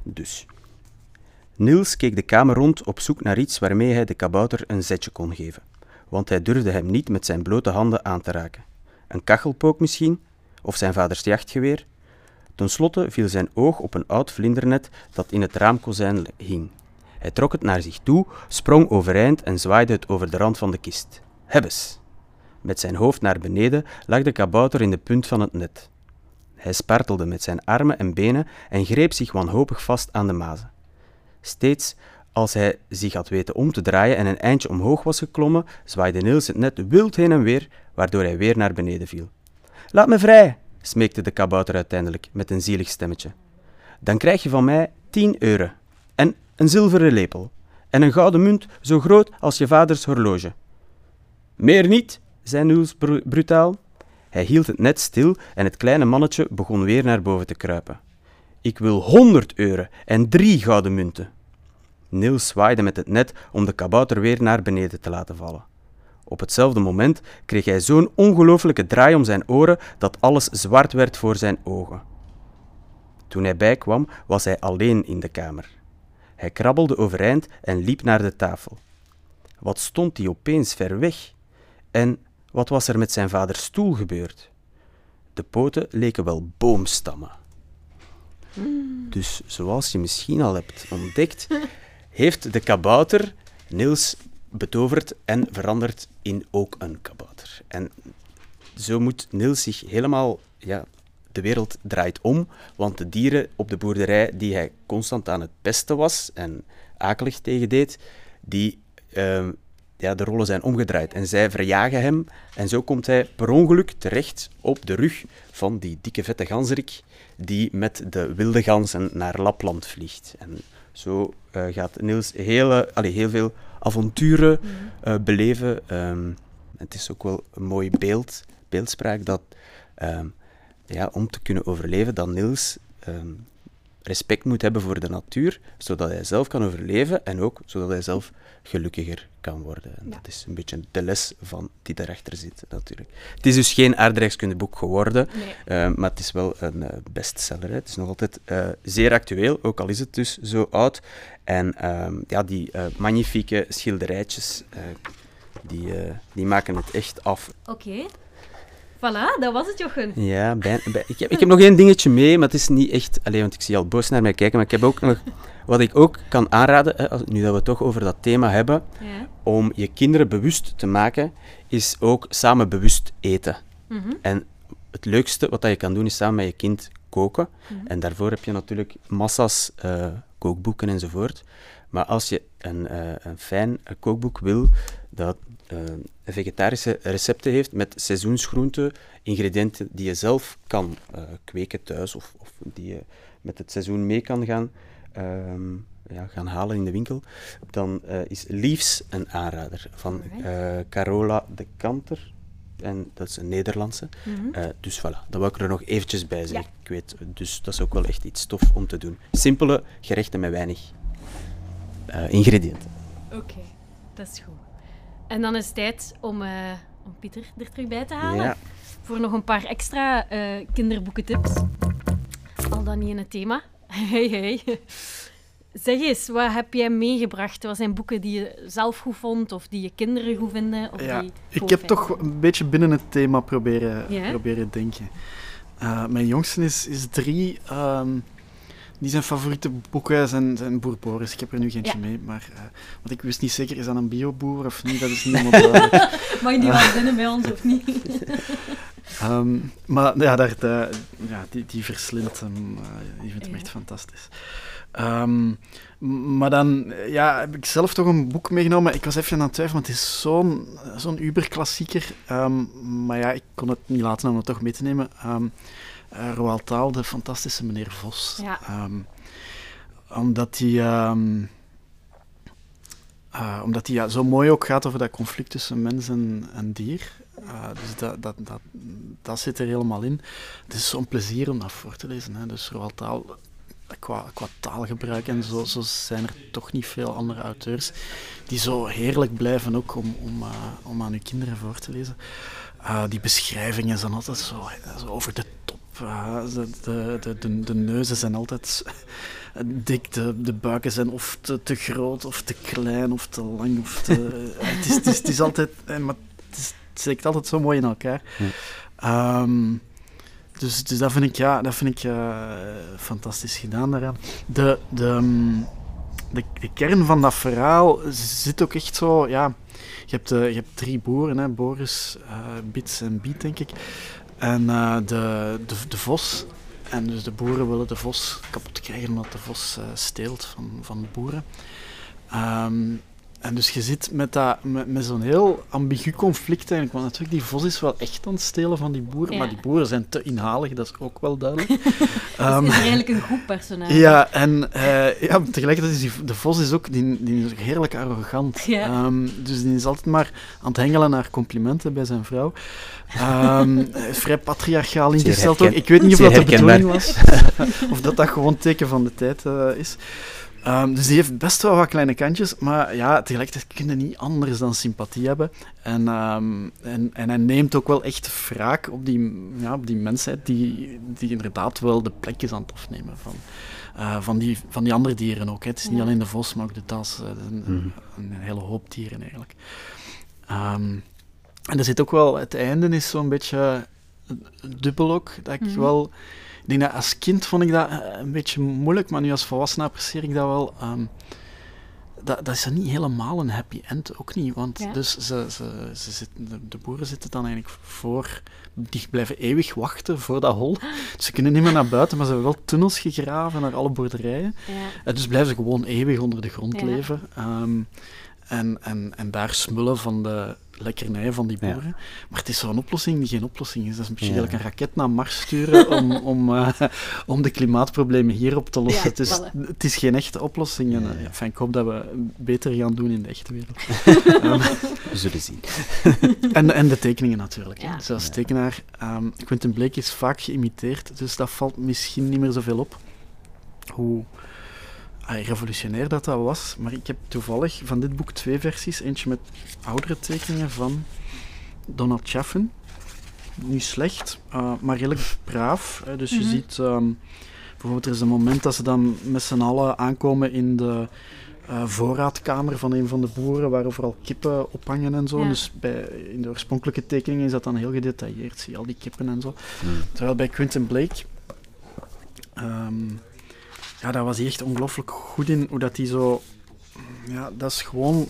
Dus. Niels keek de kamer rond op zoek naar iets waarmee hij de kabouter een zetje kon geven. Want hij durfde hem niet met zijn blote handen aan te raken. Een kachelpook misschien? Of zijn vaders jachtgeweer? Ten slotte viel zijn oog op een oud vlindernet dat in het raamkozijn hing. Hij trok het naar zich toe, sprong overeind en zwaaide het over de rand van de kist. Hebbes! Met zijn hoofd naar beneden lag de kabouter in de punt van het net. Hij spartelde met zijn armen en benen en greep zich wanhopig vast aan de mazen. Steeds als hij zich had weten om te draaien en een eindje omhoog was geklommen, zwaaide Niels het net wild heen en weer, waardoor hij weer naar beneden viel. Laat me vrij, smeekte de kabouter uiteindelijk met een zielig stemmetje. Dan krijg je van mij tien euro een zilveren lepel en een gouden munt zo groot als je vaders horloge. Meer niet, zei Niels bru- brutaal. Hij hield het net stil en het kleine mannetje begon weer naar boven te kruipen. Ik wil honderd euro en drie gouden munten. Niels zwaaide met het net om de kabouter weer naar beneden te laten vallen. Op hetzelfde moment kreeg hij zo'n ongelooflijke draai om zijn oren dat alles zwart werd voor zijn ogen. Toen hij bijkwam, was hij alleen in de kamer. Hij krabbelde overeind en liep naar de tafel. Wat stond hij opeens ver weg? En wat was er met zijn vaders stoel gebeurd? De poten leken wel boomstammen. Dus zoals je misschien al hebt ontdekt, heeft de kabouter Niels betoverd en veranderd in ook een kabouter. En zo moet Niels zich helemaal... Ja, de wereld draait om, want de dieren op de boerderij die hij constant aan het pesten was en akelig tegen deed, die, ehm, ja, de rollen zijn omgedraaid. En zij verjagen hem en zo komt hij per ongeluk terecht op de rug van die dikke vette ganzerik die met de wilde ganzen naar Lapland vliegt. En zo eh, gaat Niels hele, allee, heel veel avonturen eh, beleven. Ehm, het is ook wel een mooi beeld, beeldspraak dat ehm, ja, om te kunnen overleven, dat Niels ehm, respect moet hebben voor de natuur, zodat hij zelf kan overleven en ook zodat hij zelf gelukkiger kan worden. En Ja. dat is een beetje de les van die daarachter zit, natuurlijk. Het is dus geen aardrijkskundeboek geworden, Nee. eh, maar het is wel een eh, bestseller. Hè. Het is nog altijd eh, zeer actueel, ook al is het dus zo oud. En ehm, ja, die eh, magnifieke schilderijtjes, die, die maken het echt af. Oké. Voilà, dat was het, Jochen. Ja, bij, bij- ik, heb, ik heb nog één dingetje mee, maar het is niet echt... Alleen, want ik zie al boos naar mij kijken, maar ik heb ook nog... Wat ik ook kan aanraden, hè, nu dat we het toch over dat thema hebben, Ja. om je kinderen bewust te maken, is ook samen bewust eten. Mhm. En het leukste wat dat je kan doen, is samen met je kind koken. En daarvoor heb je natuurlijk massa's eh, kookboeken enzovoort. Maar als je een, eh, een fijn eh, kookboek wil dat vegetarische recepten heeft met seizoensgroenten, ingrediënten die je zelf kan eh, kweken thuis of, of die je met het seizoen mee kan gaan, ehm, ja, gaan halen in de winkel, dan eh, is Leaves een aanrader van eh, Carola de Kanter. En dat is een Nederlandse. Mhm. Eh, dus voilà, dat wil ik er nog eventjes bij zeggen. Ja. Ik weet, dus dat is ook wel echt iets tof om te doen. Simpele gerechten met weinig eh, ingrediënten. Oké, dat is goed. En dan is het tijd om, eh, om Pieter er terug bij te halen. Ja. Voor nog een paar extra eh kinderboekentips. Al dan niet in het thema. <laughs> Hey, hey. Zeg eens, wat heb jij meegebracht? Wat zijn boeken die je zelf goed vond, of die je kinderen goed vinden? Of Ja, die ik heb toch een beetje binnen het thema proberen, Ja? proberen denken. Eh, mijn jongste is, is drie. ehm, die zijn favoriete boeken zijn, zijn Boer Boris. Ik heb er nu eentje Ja. mee, maar uh, want ik wist niet zeker, is dat een bioboer of niet? Dat is niet helemaal duidelijk. <laughs> Mag die wel binnen bij ons of niet? Um, <laughs> maar ja, daar, ja die, die verslindt hem. Uh, die vindt hem echt fantastisch. Um, maar dan ja, heb ik zelf toch een boek meegenomen. Ik was even aan het twijfelen, want het is zo'n zo'n uberklassieker. Um, maar ja, ik kon het niet laten om het toch mee te nemen. Um, Roald Taal, de fantastische meneer Vos. Ja. omdat hij... Uh, omdat hij ja, zo mooi ook gaat over dat conflict tussen mens en, en dier. Uh, dus dat, dat, dat, dat zit er helemaal in. Het is zo'n plezier om dat voor te lezen. Hè. Dus Roald Taal, qua, qua taalgebruik en zo, zo zijn er toch niet veel andere auteurs die zo heerlijk blijven ook om, om, uh, om aan uw kinderen voor te lezen. Die beschrijvingen zijn altijd zo, zo over de top. De, de, de, de, neuzen zijn altijd dik, de, de buiken zijn of te, te groot, of te klein, of te lang. Of te, <laughs> het, is, het, is, het is altijd... Maar het, is, het steekt altijd zo mooi in elkaar. Ja. Um, dus, dus dat vind ik, ja, dat vind ik uh, fantastisch gedaan daaraan. De, de, um, de, de, kern van dat verhaal zit ook echt zo... Ja, je, hebt, uh, je hebt drie boeren, hè, Boris, uh, Bits en Biet, denk ik. En uh, de, de, de vos... En dus de boeren willen de vos kapot krijgen omdat de vos steelt van, van de boeren. Um, en dus je zit met, dat, met, met zo'n heel ambigu conflict eigenlijk. Want natuurlijk, die vos is wel echt aan het stelen van die boeren. Ja. Maar die boeren zijn te inhalig, dat is ook wel duidelijk. <laughs> um, is eigenlijk een goed personage. Ja, en uh, ja, tegelijkertijd is die, de vos is ook, die, die is ook heerlijk arrogant. Ja. Um, dus die is altijd maar aan het hengelen naar complimenten bij zijn vrouw. Um, vrij patriarchaal ingesteld ook. Ik weet niet of dat de bedoeling was. <laughs> of dat dat gewoon teken van de tijd uh, is. Um, dus die heeft best wel wat kleine kantjes, maar ja, tegelijkertijd kun je niet anders dan sympathie hebben. En, um, en, en hij neemt ook wel echt wraak op die, ja, op die mensheid die, die inderdaad wel de plek is aan het afnemen van, uh, van, die, van die andere dieren ook. Hè. Het is niet alleen de vos, maar ook de tas. Uh, een, Mhm. een, hele hoop dieren eigenlijk. Um, en er zit ook wel, het einde is zo'n beetje dubbel ook, dat ik Mhm. wel... Ik denk dat als kind vond ik dat eh, een beetje moeilijk, maar nu als volwassene apprecieer ik dat wel. Um, dat, dat is niet helemaal een happy end, ook niet. Want Ja. dus ze, ze, ze zitten, de, de boeren zitten dan eigenlijk voor... Die blijven eeuwig wachten voor dat hol. Dus <gasps> ze kunnen niet meer naar buiten, maar ze hebben wel tunnels gegraven naar alle boerderijen. Ja. En dus blijven ze gewoon eeuwig onder de grond Ja. leven. Um, en, en, en daar smullen van de lekkernijen van die Ja. boeren. Maar het is zo'n oplossing die geen oplossing is. Dat is een beetje Ja. een raket naar Mars sturen <laughs> om, om, uh, om de klimaatproblemen hier op te lossen. Ja, het, is, het is geen echte oplossing. En, uh, enfin, ik hoop dat we beter gaan doen in de echte wereld. um, <laughs> We zullen zien. <laughs> en, en de tekeningen natuurlijk. hè. Ja. Dus als Ja. tekenaar, um, Quentin Blake is vaak geïmiteerd, dus dat valt misschien niet meer zoveel op. Hoe revolutionair dat dat was. Maar ik heb toevallig van dit boek twee versies. Eentje met oudere tekeningen van Donald Chaffin. Niet slecht, uh, maar redelijk braaf. Hè. Dus je Mhm. ziet... um, bijvoorbeeld, er is een moment dat ze dan met z'n allen aankomen in de uh, voorraadkamer van een van de boeren, waar overal kippen ophangen en zo. Ja. Dus bij, in de oorspronkelijke tekeningen is dat dan heel gedetailleerd, zie je al die kippen en zo. Mm. Terwijl bij Quentin Blake, ehm, ja, daar was hij echt ongelooflijk goed in, hoe dat hij zo, ja, dat is gewoon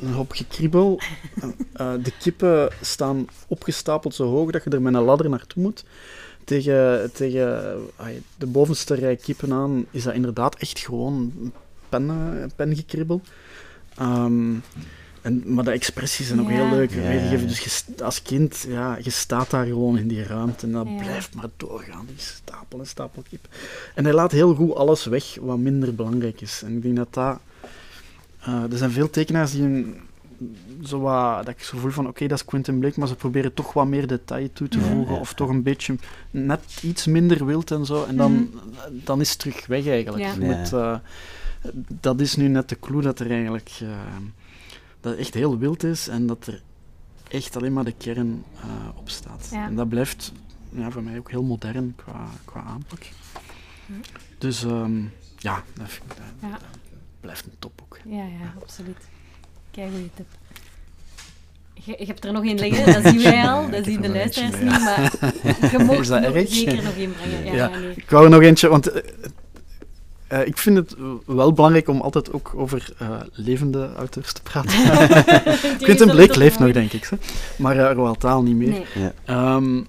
een hoop gekriebel. <laughs> Uh, de kippen staan opgestapeld zo hoog dat je er met een ladder naartoe moet. Tegen, tegen ay, de bovenste rij kippen aan is dat inderdaad echt gewoon pen, eh, pengekribbel. Ehm, en, maar de expressies zijn ook heel leuk Ja, weergegeven. ja. Dus je, als kind, ja, je staat daar gewoon in die ruimte en dat Ja. blijft maar doorgaan. Die stapel en stapel kip. En hij laat heel goed alles weg wat minder belangrijk is. En ik denk dat dat... eh, er zijn veel tekenaars die een, zo wat, dat ik zo voel van oké, dat is Quentin Blake, maar ze proberen toch wat meer detail toe te Ja, voegen. ja, of toch een beetje net iets minder wild en zo. En dan, Mhm. dan is het terug weg eigenlijk. Ja. Moet, eh, dat is nu net de clue dat er eigenlijk eh, dat het echt heel wild is en dat er echt alleen maar de kern eh, op staat. Ja. En dat blijft ja, voor mij ook heel modern qua, qua aanpak. Mhm. Dus ehm, ja, dat, vind ik- dat- Ja. dat blijft een topboek. Ja, ja, absoluut. Kijk, goede tip. Je, je hebt er nog één liggen, dat zien wij al. <laughs> Ja, Dat zien de er luisteraars niet, maar <laughs> je nog erg? zeker nog één brengen. Ja, Ja. ja, nee. Ik wou er nog eentje, want eh, ik vind het wel belangrijk om altijd ook over eh, levende auteurs te praten. <laughs> <laughs> Quentin Blake leeft nog, denk ik. Hè? Maar uh, Roald Dahl niet meer. Nee. Ja. Ehm,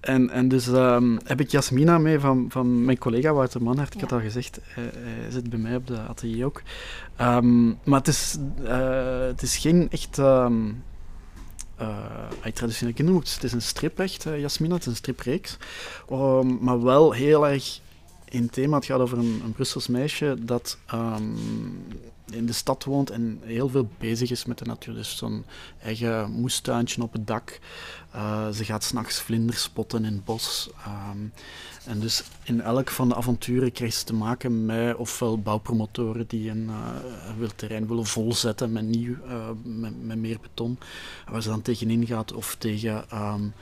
en, en dus ehm, heb ik Jasmina mee van, van mijn collega Wouter Manhart. Ik had al gezegd, hij, hij zit bij mij op de atelier ook. Ehm, maar het is, eh, het is geen echt ehm eh, ay, traditioneel kinderboek. Het is een strip echt, Jasmina. Het is een stripreeks. Ehm, maar wel heel erg in thema. Gaat over een, een Brussels meisje dat ehm, in de stad woont en heel veel bezig is met de natuur. Dus zo'n eigen moestuintje op het dak. Uh, ze gaat s'nachts vlinders spotten in het bos. Um, en dus in elk van de avonturen krijgt ze te maken met ofwel bouwpromotoren die een uh, terrein willen volzetten met nieuw, met, met, meer beton, waar ze dan tegenin gaat, of tegen um,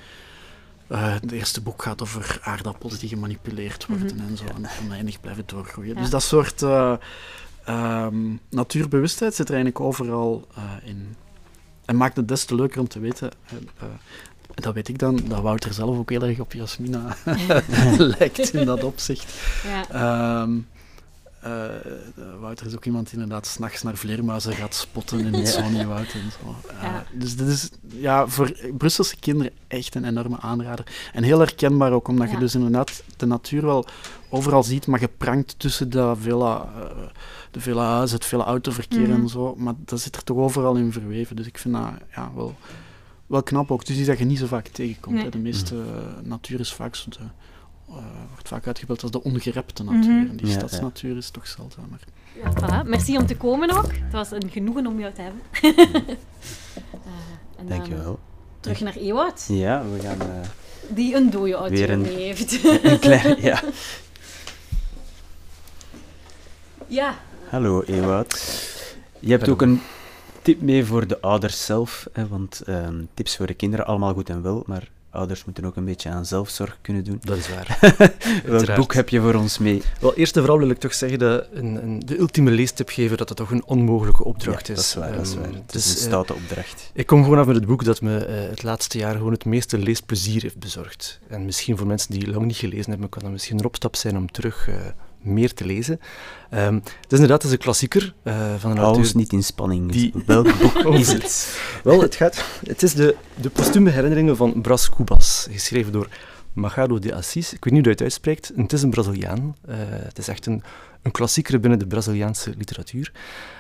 uh, het eerste boek gaat over aardappels die gemanipuleerd worden mm -hmm. en zo, en oneindig blijven doorgroeien. Ja. Dus dat soort um, natuurbewustheid zit er eigenlijk overal uh, in. En maakt het des te leuker om te weten, uh, dat weet ik dan, dat Wouter zelf ook heel erg op Jasmina <laughs> <laughs> lijkt in dat opzicht. Ja. Um, uh, Wouter is ook iemand die inderdaad s'nachts naar vleermuizen gaat spotten in <laughs> het ja. Zoniewoud en zo. Uh, ja. Dus dit is ja, voor Brusselse kinderen echt een enorme aanrader. En heel herkenbaar ook, omdat ja. je dus inderdaad de natuur wel overal ziet, maar geprangt tussen de vele, uh, de huizen, het vele autoverkeer mm -hmm. en zo. Maar dat zit er toch overal in verweven. Dus ik vind dat ja, wel, wel knap ook. Dus die dat je niet zo vaak tegenkomt. Nee. De meeste uh, natuur is vaak zo de, uh, wordt vaak uitgebeeld als de ongerepte natuur. Mm -hmm. En die ja, stadsnatuur ja. is toch zeldzamer. Ja, voilà. Merci om te komen ook. Het was een genoegen om jou te hebben. <laughs> uh, Dankjewel. Terug naar Ewout. Ja, we gaan... uh, Die een dode auto weer een, mee heeft. <laughs> een klein, ja. Ja. Hallo Ewout. Je hebt ook een tip mee voor de ouders zelf, hè, want um, tips voor de kinderen, allemaal goed en wel, maar ouders moeten ook een beetje aan zelfzorg kunnen doen. Dat is waar. <laughs> Welk boek heb je voor ons mee? Wel, eerst en vooral wil ik toch zeggen dat een, een, de ultieme leestip geven, dat dat toch een onmogelijke opdracht ja, is. dat is waar, um, dat is waar. Het is een stoute uh, opdracht. Ik kom gewoon af met het boek dat me uh, het laatste jaar gewoon het meeste leesplezier heeft bezorgd. En misschien voor mensen die lang niet gelezen hebben, kan dat misschien een opstap zijn om terug... Uh, meer te lezen. Um, het is inderdaad het is een klassieker uh, van een auteur... niet in spanning. Die... Welk boek <laughs> is het? Wel, het, gaat, het is de, de postume herinneringen van Bras Cubas, geschreven door Machado de Assis. Ik weet niet hoe je het uitspreekt. Het is een Braziliaan. Uh, het is echt een, een klassieker binnen de Braziliaanse literatuur.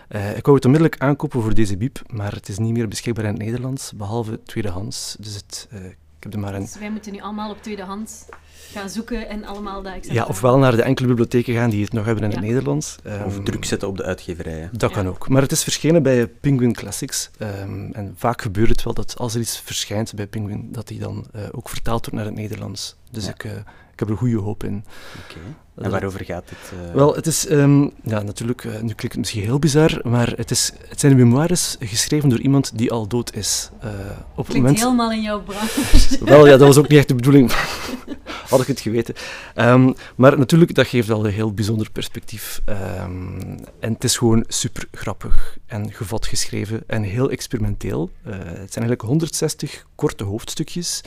Uh, ik wou het onmiddellijk aankopen voor deze biep, maar het is niet meer beschikbaar in het Nederlands, behalve tweedehands. Dus het, ik heb er maar een... Dus wij moeten nu allemaal op tweedehands gaan zoeken en allemaal dat Ja, ofwel naar de enkele bibliotheken gaan die het nog hebben in ja. het Nederlands. Um, of druk zetten op de uitgeverijen. Dat ja. kan ook. Maar het is verschenen bij Penguin Classics. Um, en vaak gebeurt het wel dat als er iets verschijnt bij Penguin, dat die dan uh, ook vertaald wordt naar het Nederlands. Dus ja. ik, uh, ik heb er goede hoop in. Oké. Okay. En waarover gaat het? Uh... Wel, het is um, ja, natuurlijk, uh, nu klinkt het misschien heel bizar, maar het, is, het zijn memoires geschreven door iemand die al dood is. Uh, op klinkt moment... helemaal in jouw branche. <laughs> Wel, ja, dat was ook niet echt de bedoeling. <laughs> Had ik het geweten. Um, maar natuurlijk, dat geeft wel een heel bijzonder perspectief. Um, en het is gewoon super grappig en gevat geschreven en heel experimenteel. Uh, het zijn eigenlijk 160 korte hoofdstukjes.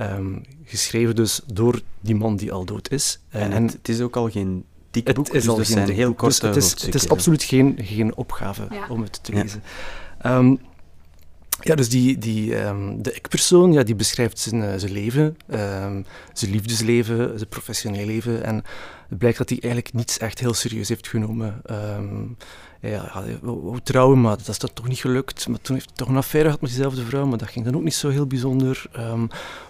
Um, geschreven dus door die man die al dood is. En, en het, het, is ook al geen dik boek, het is dus al zijn heel boek. korte dus het is, het is absoluut geen, geen opgave ja. om het te lezen. Ja, um, ja dus die, die, um, de ik-persoon ja, die beschrijft zijn, uh, zijn leven, zijn liefdesleven, zijn professioneel leven en het blijkt dat hij eigenlijk niets echt heel serieus heeft genomen. Ehm, ja, ja, wou trouwen, maar dat is dat toch niet gelukt. Maar toen heeft hij toch een affaire gehad met diezelfde vrouw, maar dat ging dan ook niet zo heel bijzonder. Ehm,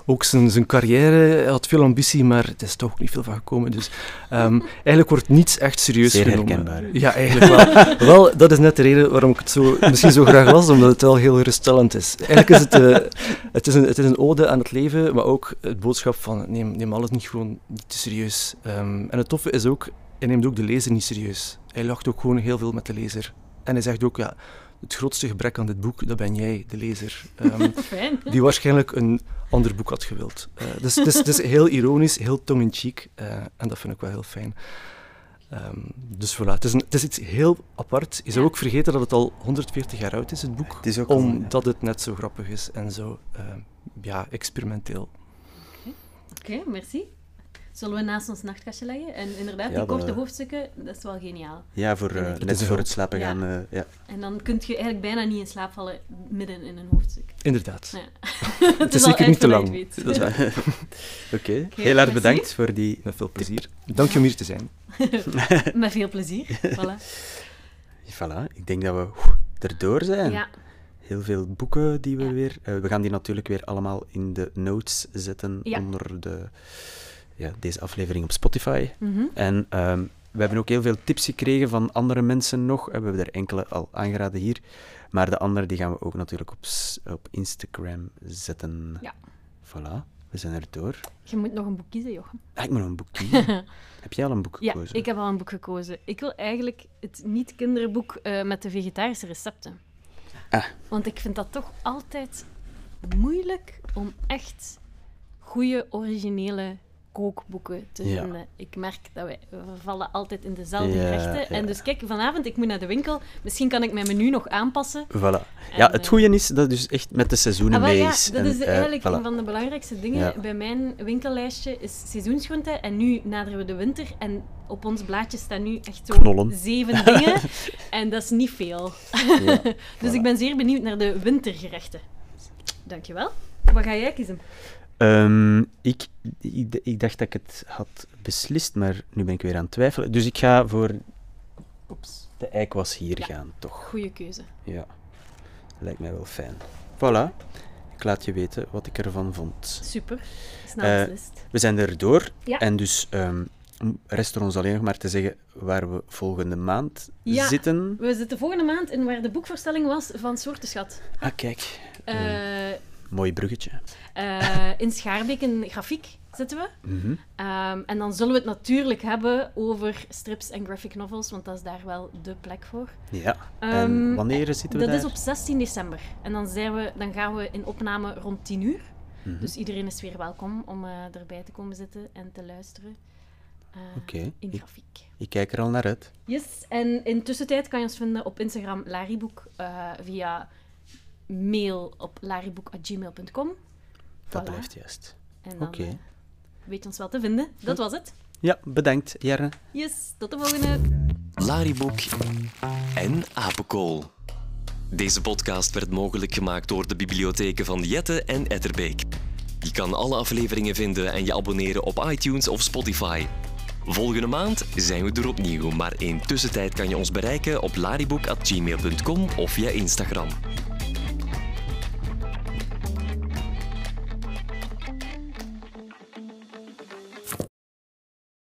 ook zijn, zijn carrière, hij had veel ambitie, maar het is toch niet veel van gekomen. Dus ehm, <laughs> eigenlijk wordt niets echt serieus Zeer genomen. herkenbaar. Ja, eigenlijk wel. <laughs> wel. Dat is net de reden waarom ik het zo, misschien zo graag las, omdat het wel heel geruststellend is. Eigenlijk is het, eh, het, is een, het is een ode aan het leven, maar ook het boodschap van neem, neem alles niet gewoon niet te serieus. En het toffe is ook, hij neemt ook de lezer niet serieus. Hij lacht ook gewoon heel veel met de lezer. En hij zegt ook, ja, het grootste gebrek aan dit boek, dat ben jij, de lezer. Ehm, <laughs> Fijn. die waarschijnlijk een ander boek had gewild. Eh, dus het is, het is heel ironisch, heel tong-in-cheek. eh, en dat vind ik wel heel fijn. Ehm, dus voilà, het is, een, het is iets heel apart. Je zou Ja. ook vergeten dat het al 140 jaar oud is, het boek. Het is ook al, ja. Omdat het net zo grappig is en zo eh, ja, experimenteel. Oké, merci. Zullen we naast ons nachtkastje leggen? En inderdaad, Ja, die korte dat- hoofdstukken, dat is wel geniaal. Ja, voor, eh, net voor het slapen Ja. gaan. eh, ja. En dan kun je eigenlijk bijna niet in slaap vallen midden in een hoofdstuk. Inderdaad. Ja. <laughs> Het is zeker niet te lang. <laughs> Oké, heel erg bedankt voor die... Met veel plezier. Dank je om hier te zijn. <laughs> Met veel plezier. Voilà. Voilà, ik denk dat we oeh, erdoor zijn. Ja, Heel veel boeken die we Ja. weer... eh, we gaan die natuurlijk weer allemaal in de notes zetten Ja. onder de, ja, deze aflevering op Spotify. En ehm, we hebben ook heel veel tips gekregen van andere mensen nog. We hebben er enkele al aangeraden hier. Maar de andere die gaan we ook natuurlijk op, op Instagram zetten. Ja. Voilà, we zijn er door. je moet nog een boek kiezen, Jochem. Ah, ik moet nog een boek kiezen. <laughs> Heb jij al een boek Ja, gekozen? ik heb al een boek gekozen. Ik wil eigenlijk het niet-kinderboek eh, met de vegetarische recepten. Ah. Want ik vind dat toch altijd moeilijk om echt goede, originele kookboeken te Ja. vinden. Ik merk dat wij we vallen altijd in dezelfde Ja, gerechten. ja. En dus kijk, vanavond, ik moet naar de winkel. Misschien kan ik mijn menu nog aanpassen. Voilà. Ja, het eh, goede is dat het dus echt met de seizoenen Ah, mee is. dat En, is eh, eigenlijk voilà. een van de belangrijkste dingen bij mijn winkellijstje, is seizoensgroenten. En nu naderen we de winter en op ons blaadje staan nu echt zo Knollen. zeven <laughs> dingen. en dat is niet veel. Ja, <laughs> Dus voilà. ik ben zeer benieuwd naar de wintergerechten. Dankjewel. Wat ga jij kiezen? Ehm, ik, ik, ik dacht dat ik het had beslist, maar nu ben ik weer aan het twijfelen. Dus ik ga voor Oeps. de eik was hier Ja. gaan, toch? Goeie keuze. Ja, lijkt mij wel fijn. Voilà, ik laat je weten wat ik ervan vond. Super. Snel Eh. We zijn er door Ja. en dus ehm, rest er ons alleen nog maar te zeggen waar we volgende maand Ja. zitten. We zitten volgende maand in waar de boekvoorstelling was van Soortenschat. Ah, kijk, Eh mooi bruggetje. eh, in Schaarbeek in grafiek zitten we. Mhm. Ehm, en dan zullen we het natuurlijk hebben over strips en graphic novels, want dat is daar wel de plek voor. Ja, Ehm, en wanneer zitten we Dat daar? is op 16 december. En dan, zijn we, dan gaan we in opname rond 10 uur. Mhm. Dus iedereen is weer welkom om eh, erbij te komen zitten en te luisteren. Oké, In grafiek. ik kijk er al naar uit. Yes, en in tussentijd kan je ons vinden op Instagram Lariboek via mail op lariboek.gmail.com. Dat Voilà. blijft juist. En dan Oké. eh, weet je ons wel te vinden. Dat was het. Ja, bedankt, Jerne. Yes, tot de volgende. Lariboek en Apenkool. Deze podcast werd mogelijk gemaakt door de bibliotheken van Jette en Etterbeek. Je kan alle afleveringen vinden en je abonneren op iTunes of Spotify. Volgende maand zijn we er opnieuw, maar in tussentijd kan je ons bereiken op lariboek.gmail.com of via Instagram.